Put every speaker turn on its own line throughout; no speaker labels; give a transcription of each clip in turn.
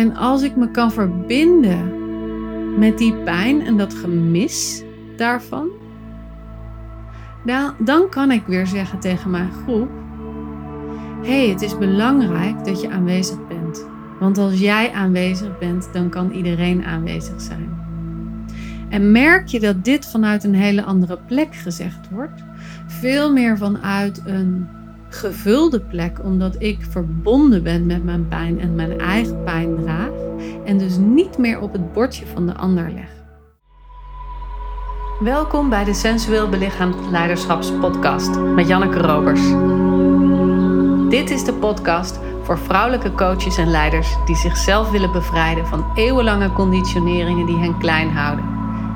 En als ik me kan verbinden met die pijn en dat gemis daarvan, dan, kan ik weer zeggen tegen mijn groep: hey, het is belangrijk dat je aanwezig bent. Want als jij aanwezig bent, dan kan iedereen aanwezig zijn. En merk je dat dit vanuit een hele andere plek gezegd wordt? Veel meer vanuit een gevulde plek, omdat ik verbonden ben met mijn pijn en mijn eigen pijn draag. En dus niet meer op het bordje van de ander leg. Welkom bij de Sensueel Belichaamd Leiderschapspodcast met Janneke Robers. Dit is de podcast voor vrouwelijke coaches en leiders die zichzelf willen bevrijden van eeuwenlange conditioneringen die hen klein houden.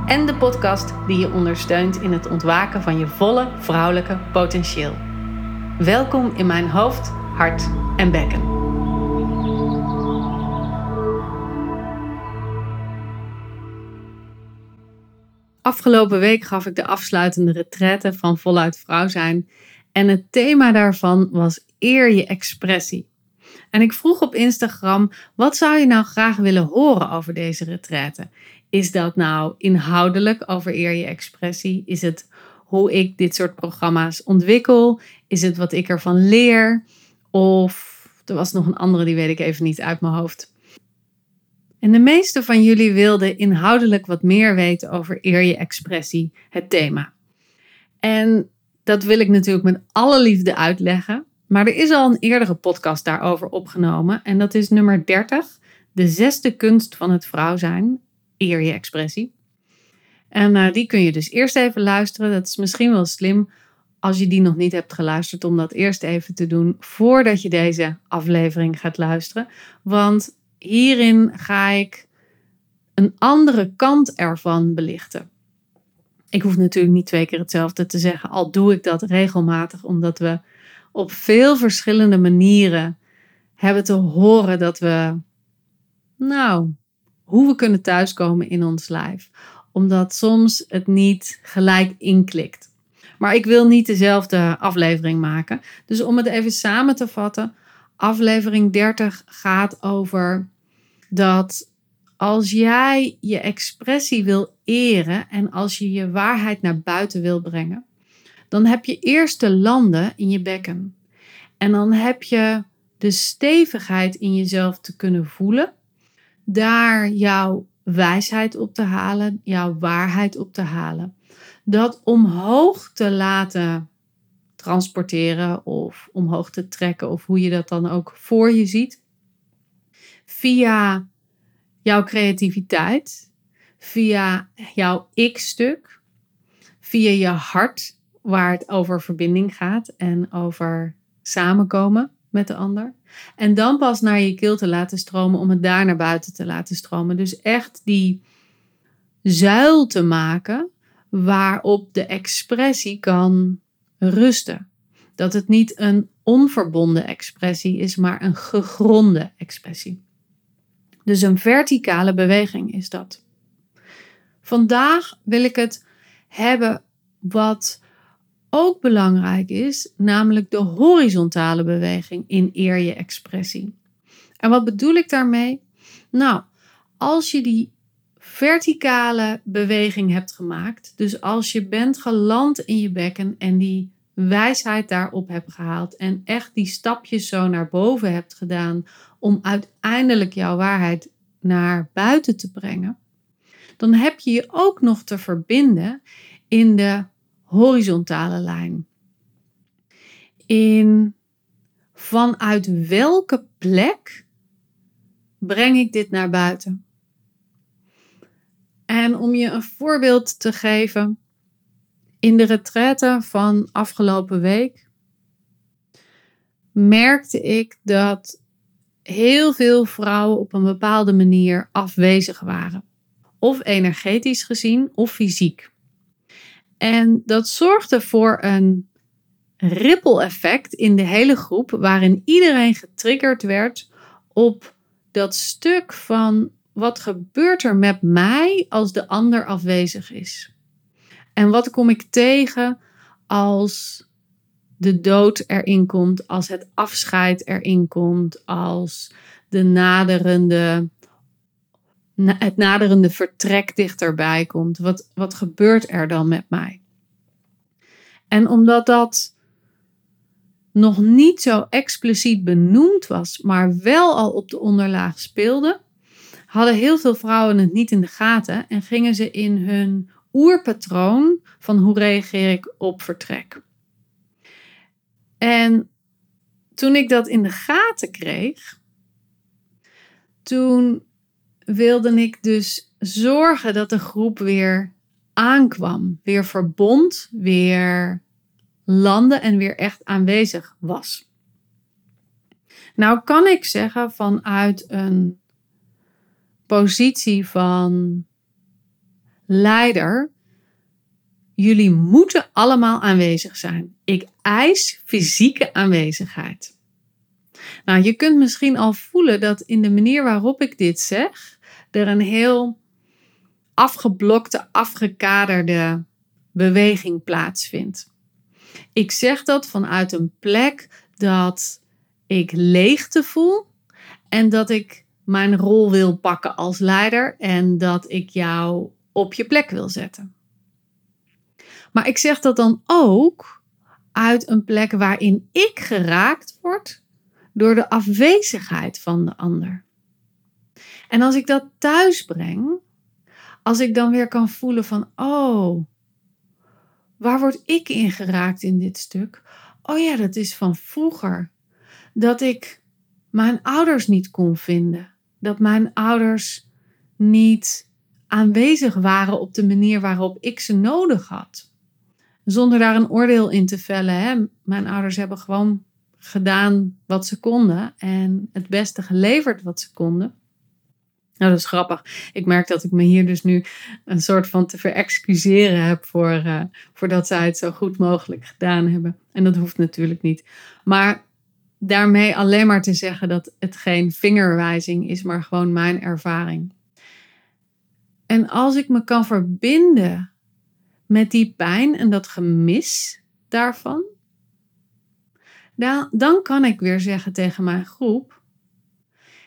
En de podcast die je ondersteunt in het ontwaken van je volle vrouwelijke potentieel. Welkom in mijn hoofd, hart en bekken. Afgelopen week gaf ik de afsluitende retraite van Voluit Vrouw zijn. En het thema daarvan was eer je expressie. En ik vroeg op Instagram: wat zou je nou graag willen horen over deze retraite? Is dat nou inhoudelijk over eer je expressie? Is het hoe ik dit soort programma's ontwikkel? Is het wat ik ervan leer? Of er was nog een andere, die weet ik even niet uit mijn hoofd. En de meeste van jullie wilden inhoudelijk wat meer weten over eer je expressie, het thema. En dat wil ik natuurlijk met alle liefde uitleggen. Maar er is al een eerdere podcast daarover opgenomen. En dat is nummer 30. De zesde kunst van het vrouw zijn. Eer je expressie. En uh, die kun je dus eerst even luisteren. Dat is misschien wel slim als je die nog niet hebt geluisterd, om dat eerst even te doen voordat je deze aflevering gaat luisteren. Want hierin ga ik een andere kant ervan belichten. Ik hoef natuurlijk niet twee keer hetzelfde te zeggen, al doe ik dat regelmatig, omdat we op veel verschillende manieren hebben te horen dat we, nou, hoe we kunnen thuiskomen in ons lijf. Omdat soms het niet gelijk inklikt. Maar ik wil niet dezelfde aflevering maken. Dus om het even samen te vatten, aflevering 30 gaat over dat als jij je expressie wil eren en als je je waarheid naar buiten wil brengen, dan heb je eerst de landen in je bekken. En dan heb je de stevigheid in jezelf te kunnen voelen, daar jouw wijsheid op te halen, jouw waarheid op te halen. Dat omhoog te laten transporteren of omhoog te trekken, of hoe je dat dan ook voor je ziet. Via jouw creativiteit, via jouw ik-stuk, via je hart, waar het over verbinding gaat en over samenkomen met de ander. En dan pas naar je keel te laten stromen om het daar naar buiten te laten stromen. Dus echt die zuil te maken waarop de expressie kan rusten. Dat het niet een onverbonden expressie is, maar een gegronde expressie. Dus een verticale beweging is dat. Vandaag wil ik het hebben wat ook belangrijk is, namelijk de horizontale beweging in eer je expressie. En wat bedoel ik daarmee? Nou, als je die verticale beweging hebt gemaakt, dus als je bent geland in je bekken en die wijsheid daarop hebt gehaald en echt die stapjes zo naar boven hebt gedaan om uiteindelijk jouw waarheid naar buiten te brengen, dan heb je je ook nog te verbinden in de horizontale lijn. In vanuit welke plek breng ik dit naar buiten? En om je een voorbeeld te geven, in de retraite van afgelopen week merkte ik dat heel veel vrouwen op een bepaalde manier afwezig waren. Of energetisch gezien of fysiek. En dat zorgde voor een ripple-effect in de hele groep, waarin iedereen getriggerd werd op dat stuk van wat gebeurt er met mij als de ander afwezig is. En wat kom ik tegen als de dood erin komt, als het afscheid erin komt, als de naderende het naderende vertrek dichterbij komt. Wat, wat gebeurt er dan met mij? En omdat dat nog niet zo expliciet benoemd was, maar wel al op de onderlaag speelde, hadden heel veel vrouwen het niet in de gaten en gingen ze in hun oerpatroon van hoe reageer ik op vertrek. En toen ik dat in de gaten kreeg, toen wilde ik dus zorgen dat de groep weer aankwam, weer verbond, weer landde en weer echt aanwezig was. Nou kan ik zeggen vanuit een positie van leider, jullie moeten allemaal aanwezig zijn. Ik eis fysieke aanwezigheid. Nou, je kunt misschien al voelen dat in de manier waarop ik dit zeg, er een heel afgeblokte, afgekaderde beweging plaatsvindt. Ik zeg dat vanuit een plek dat ik leegte voel en dat ik mijn rol wil pakken als leider en dat ik jou op je plek wil zetten. Maar ik zeg dat dan ook uit een plek waarin ik geraakt word door de afwezigheid van de ander. En als ik dat thuis breng, als ik dan weer kan voelen van, oh, waar word ik in geraakt in dit stuk? Oh ja, dat is van vroeger. Dat ik mijn ouders niet kon vinden. Dat mijn ouders niet aanwezig waren op de manier waarop ik ze nodig had. Zonder daar een oordeel in te vellen. Hè. Mijn ouders hebben gewoon gedaan wat ze konden en het beste geleverd wat ze konden. Nou, dat is grappig. Ik merk dat ik me hier dus nu een soort van te verexcuseren heb voor, uh, voor dat zij het zo goed mogelijk gedaan hebben. En dat hoeft natuurlijk niet. Maar daarmee alleen maar te zeggen dat het geen vingerwijzing is, maar gewoon mijn ervaring. En als ik me kan verbinden met die pijn en dat gemis daarvan, dan, dan kan ik weer zeggen tegen mijn groep: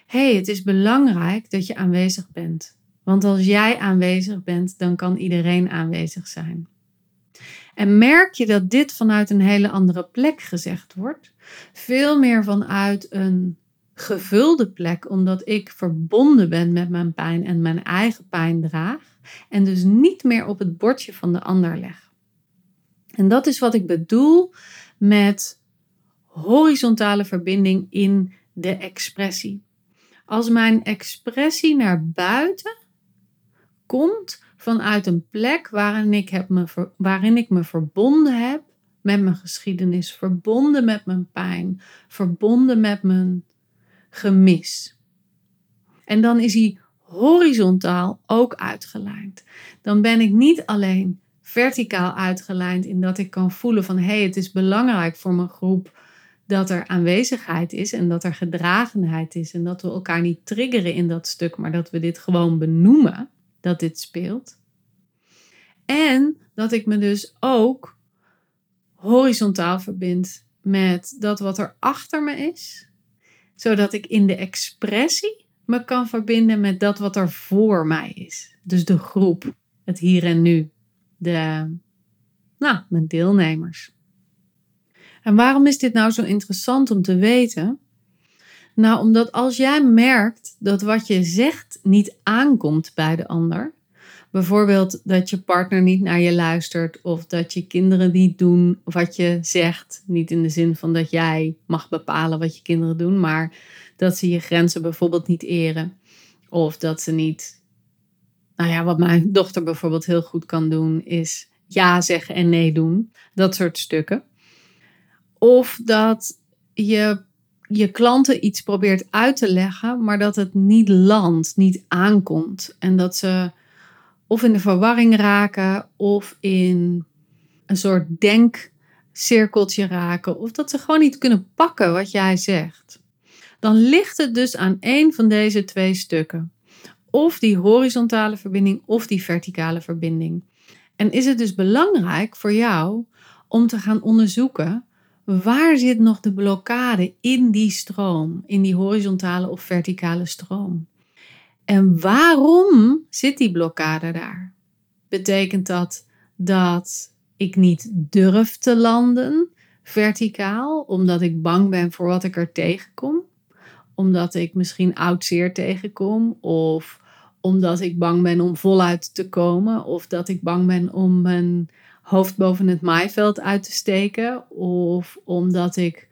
hey, het is belangrijk dat je aanwezig bent. Want als jij aanwezig bent, dan kan iedereen aanwezig zijn. En merk je dat dit vanuit een hele andere plek gezegd wordt? Veel meer vanuit een gevulde plek, omdat ik verbonden ben met mijn pijn en mijn eigen pijn draag. En dus niet meer op het bordje van de ander leg. En dat is wat ik bedoel met horizontale verbinding in de expressie. Als mijn expressie naar buiten komt vanuit een plek waarin ik, heb me, waarin ik me verbonden heb met mijn geschiedenis, verbonden met mijn pijn, verbonden met mijn gemis. En dan is hij horizontaal ook uitgelijnd. Dan ben ik niet alleen verticaal uitgelijnd in dat ik kan voelen van hé, hey, het is belangrijk voor mijn groep dat er aanwezigheid is en dat er gedragenheid is en dat we elkaar niet triggeren in dat stuk, maar dat we dit gewoon benoemen dat dit speelt. En dat ik me dus ook horizontaal verbind met dat wat er achter me is, zodat ik in de expressie me kan verbinden met dat wat er voor mij is. Dus de groep, het hier en nu, de, nou, mijn deelnemers. En waarom is dit nou zo interessant om te weten? Nou, omdat als jij merkt dat wat je zegt niet aankomt bij de ander, bijvoorbeeld dat je partner niet naar je luistert of dat je kinderen niet doen wat je zegt, niet in de zin van dat jij mag bepalen wat je kinderen doen, maar dat ze je grenzen bijvoorbeeld niet eren of dat ze niet, nou ja, wat mijn dochter bijvoorbeeld heel goed kan doen is ja zeggen en nee doen, dat soort stukken. Of dat je je klanten iets probeert uit te leggen, maar dat het niet landt, niet aankomt. En dat ze of in de verwarring raken of in een soort denkcirkeltje raken. Of dat ze gewoon niet kunnen pakken wat jij zegt. Dan ligt het dus aan één van deze twee stukken. Of die horizontale verbinding of die verticale verbinding. En is het dus belangrijk voor jou om te gaan onderzoeken Waar zit nog de blokkade in die stroom, in die horizontale of verticale stroom? En waarom zit die blokkade daar? Betekent dat dat ik niet durf te landen verticaal, omdat ik bang ben voor wat ik er tegenkom? Omdat ik misschien oud zeer tegenkom, of omdat ik bang ben om voluit te komen, of dat ik bang ben om mijn hoofd boven het maaiveld uit te steken, of omdat ik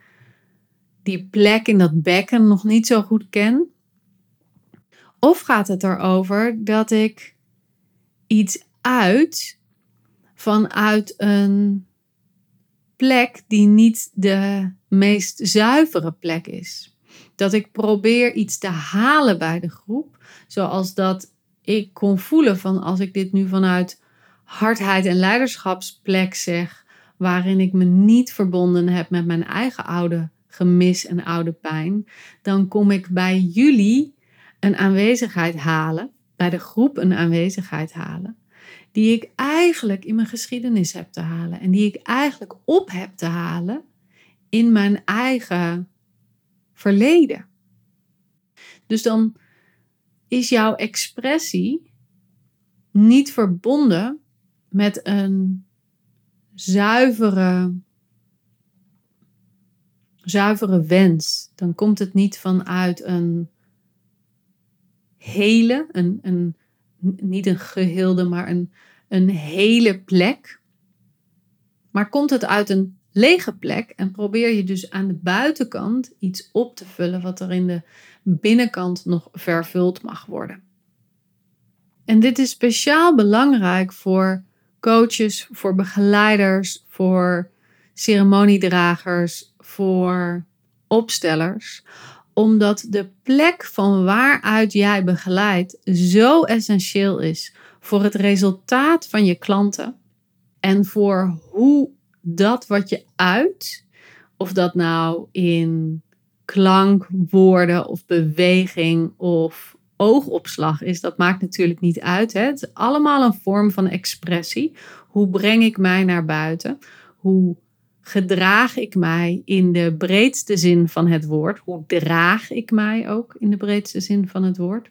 die plek in dat bekken nog niet zo goed ken. Of gaat het erover dat ik iets uit vanuit een plek die niet de meest zuivere plek is? Dat ik probeer iets te halen bij de groep, zoals dat ik kon voelen van als ik dit nu vanuit hardheid en leiderschapsplek zeg, waarin ik me niet verbonden heb met mijn eigen oude gemis en oude pijn, dan kom ik bij jullie een aanwezigheid halen, bij de groep een aanwezigheid halen, die ik eigenlijk in mijn geschiedenis heb te halen en die ik eigenlijk op heb te halen in mijn eigen verleden. Dus dan is jouw expressie niet verbonden met een zuivere, zuivere wens. Dan komt het niet vanuit een hele, een, een, niet een geheelde, maar een, een hele plek. Maar komt het uit een lege plek en probeer je dus aan de buitenkant iets op te vullen wat er in de binnenkant nog vervuld mag worden. En dit is speciaal belangrijk voor coaches, voor begeleiders, voor ceremoniedragers, voor opstellers, omdat de plek van waaruit jij begeleidt zo essentieel is voor het resultaat van je klanten en voor hoe dat wat je uit, of dat nou in klank, woorden of beweging of oogopslag is, dat maakt natuurlijk niet uit. Hè? Het is allemaal een vorm van expressie. Hoe breng ik mij naar buiten? Hoe gedraag ik mij in de breedste zin van het woord? Hoe draag ik mij ook in de breedste zin van het woord?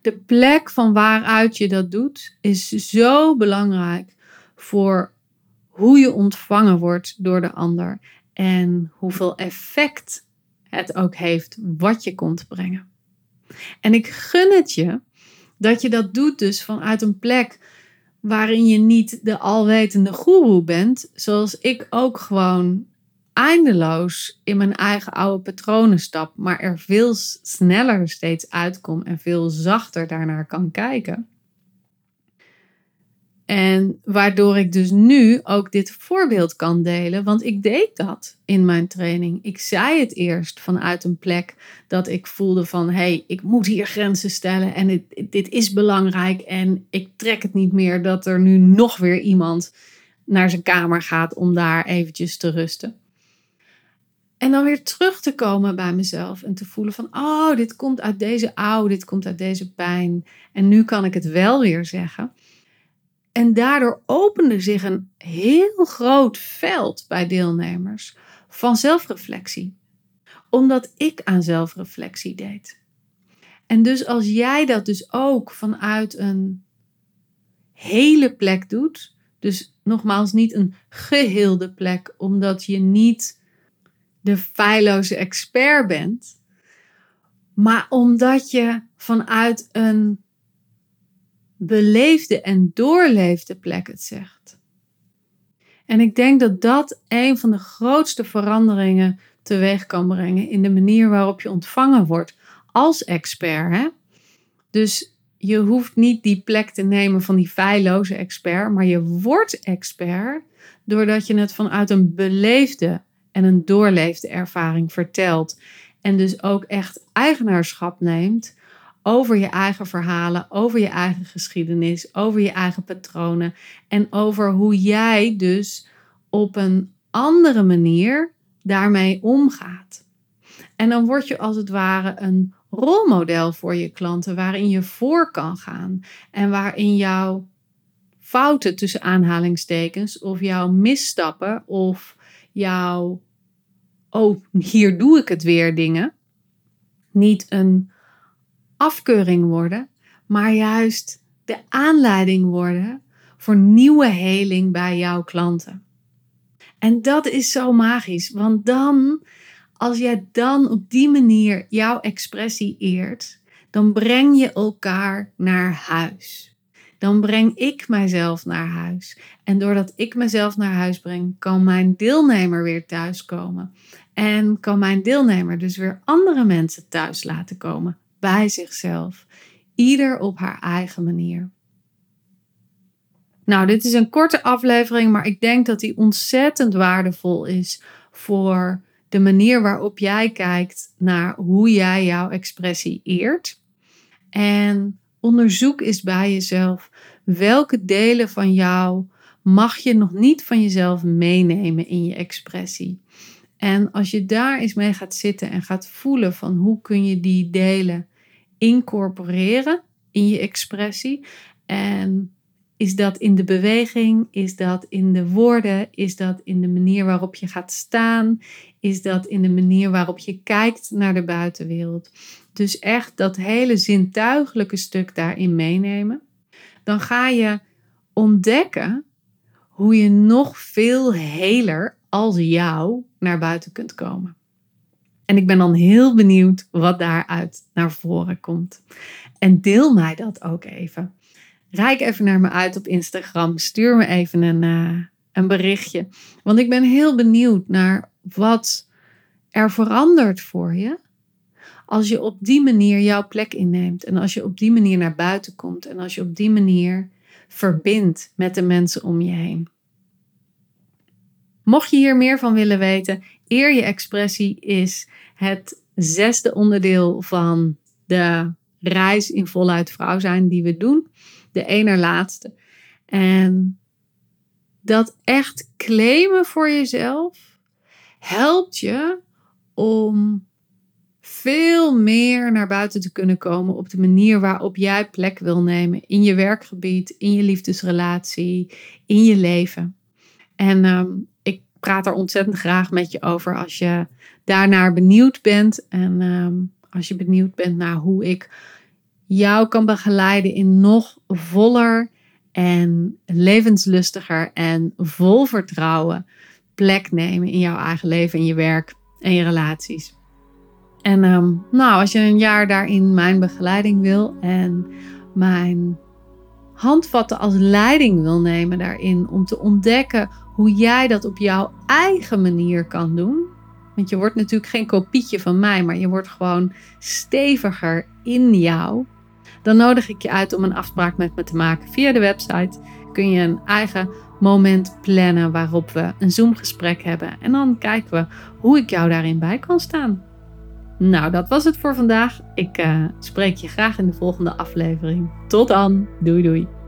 De plek van waaruit je dat doet is zo belangrijk voor hoe je ontvangen wordt door de ander en hoeveel effect het ook heeft wat je komt brengen. En ik gun het je dat je dat doet dus vanuit een plek waarin je niet de alwetende goeroe bent, zoals ik ook gewoon eindeloos in mijn eigen oude patronen stap, maar er veel sneller steeds uitkom en veel zachter daarnaar kan kijken. En waardoor ik dus nu ook dit voorbeeld kan delen, want ik deed dat in mijn training. Ik zei het eerst vanuit een plek dat ik voelde van hé, hey, ik moet hier grenzen stellen en dit, dit is belangrijk en ik trek het niet meer dat er nu nog weer iemand naar zijn kamer gaat om daar eventjes te rusten. En dan weer terug te komen bij mezelf en te voelen van, oh, dit komt uit deze oude, dit komt uit deze pijn. En nu kan ik het wel weer zeggen. En daardoor opende zich een heel groot veld bij deelnemers van zelfreflectie. Omdat ik aan zelfreflectie deed. En dus als jij dat dus ook vanuit een hele plek doet, dus nogmaals niet een geheelde plek, omdat je niet de feilloze expert bent, maar omdat je vanuit een beleefde en doorleefde plek het zegt. En ik denk dat dat een van de grootste veranderingen teweeg kan brengen in de manier waarop je ontvangen wordt als expert. Hè? Dus je hoeft niet die plek te nemen van die feilloze expert, maar je wordt expert doordat je het vanuit een beleefde en een doorleefde ervaring vertelt. En dus ook echt eigenaarschap neemt over je eigen verhalen, over je eigen geschiedenis, over je eigen patronen en over hoe jij dus op een andere manier daarmee omgaat. En dan word je als het ware een rolmodel voor je klanten waarin je voor kan gaan en waarin jouw fouten tussen aanhalingstekens of jouw misstappen of jouw oh hier doe ik het weer dingen niet een afkeuring worden, maar juist de aanleiding worden voor nieuwe heling bij jouw klanten. En dat is zo magisch, want dan, als jij dan op die manier jouw expressie eert, dan breng je elkaar naar huis. Dan breng ik mijzelf naar huis. En doordat ik mezelf naar huis breng, kan mijn deelnemer weer thuiskomen. En kan mijn deelnemer dus weer andere mensen thuis laten komen bij zichzelf. Ieder op haar eigen manier. Nou, dit is een korte aflevering, maar ik denk dat die ontzettend waardevol is voor de manier waarop jij kijkt naar hoe jij jouw expressie eert. En onderzoek eens bij jezelf welke delen van jou mag je nog niet van jezelf meenemen in je expressie. En als je daar eens mee gaat zitten en gaat voelen van hoe kun je die delen incorporeren in je expressie en is dat in de beweging? Is dat in de woorden? Is dat in de manier waarop je gaat staan? Is dat in de manier waarop je kijkt naar de buitenwereld? Dus echt dat hele zintuigelijke stuk daarin meenemen. Dan ga je ontdekken hoe je nog veel heler als jou naar buiten kunt komen. En ik ben dan heel benieuwd wat daaruit naar voren komt. En deel mij dat ook even. Rijk even naar me uit op Instagram. Stuur me even een, uh, een berichtje. Want ik ben heel benieuwd naar wat er verandert voor je. Als je op die manier jouw plek inneemt. En als je op die manier naar buiten komt. En als je op die manier verbindt met de mensen om je heen. Mocht je hier meer van willen weten, eer je expressie is het zesde onderdeel van de reis in voluit vrouw zijn die we doen de ene laatste. En dat echt claimen voor jezelf helpt je om veel meer naar buiten te kunnen komen op de manier waarop jij plek wil nemen in je werkgebied, in je liefdesrelatie, in je leven. En ehm, praat er ontzettend graag met je over als je daarnaar benieuwd bent en ehm, als je benieuwd bent naar hoe ik jou kan begeleiden in nog voller en levenslustiger en vol vertrouwen plek nemen in jouw eigen leven, in je werk en je relaties. En ehm, nou, als je een jaar daarin mijn begeleiding wil en mijn handvatten als leiding wil nemen daarin om te ontdekken hoe jij dat op jouw eigen manier kan doen. Want je wordt natuurlijk geen kopietje van mij, maar je wordt gewoon steviger in jou dan nodig ik je uit om een afspraak met me te maken. Via de website kun je een eigen moment plannen waarop we een Zoom-gesprek hebben. En dan kijken we hoe ik jou daarin bij kan staan. Nou, dat was het voor vandaag. Ik uh, spreek je graag in de volgende aflevering. Tot dan. Doei doei.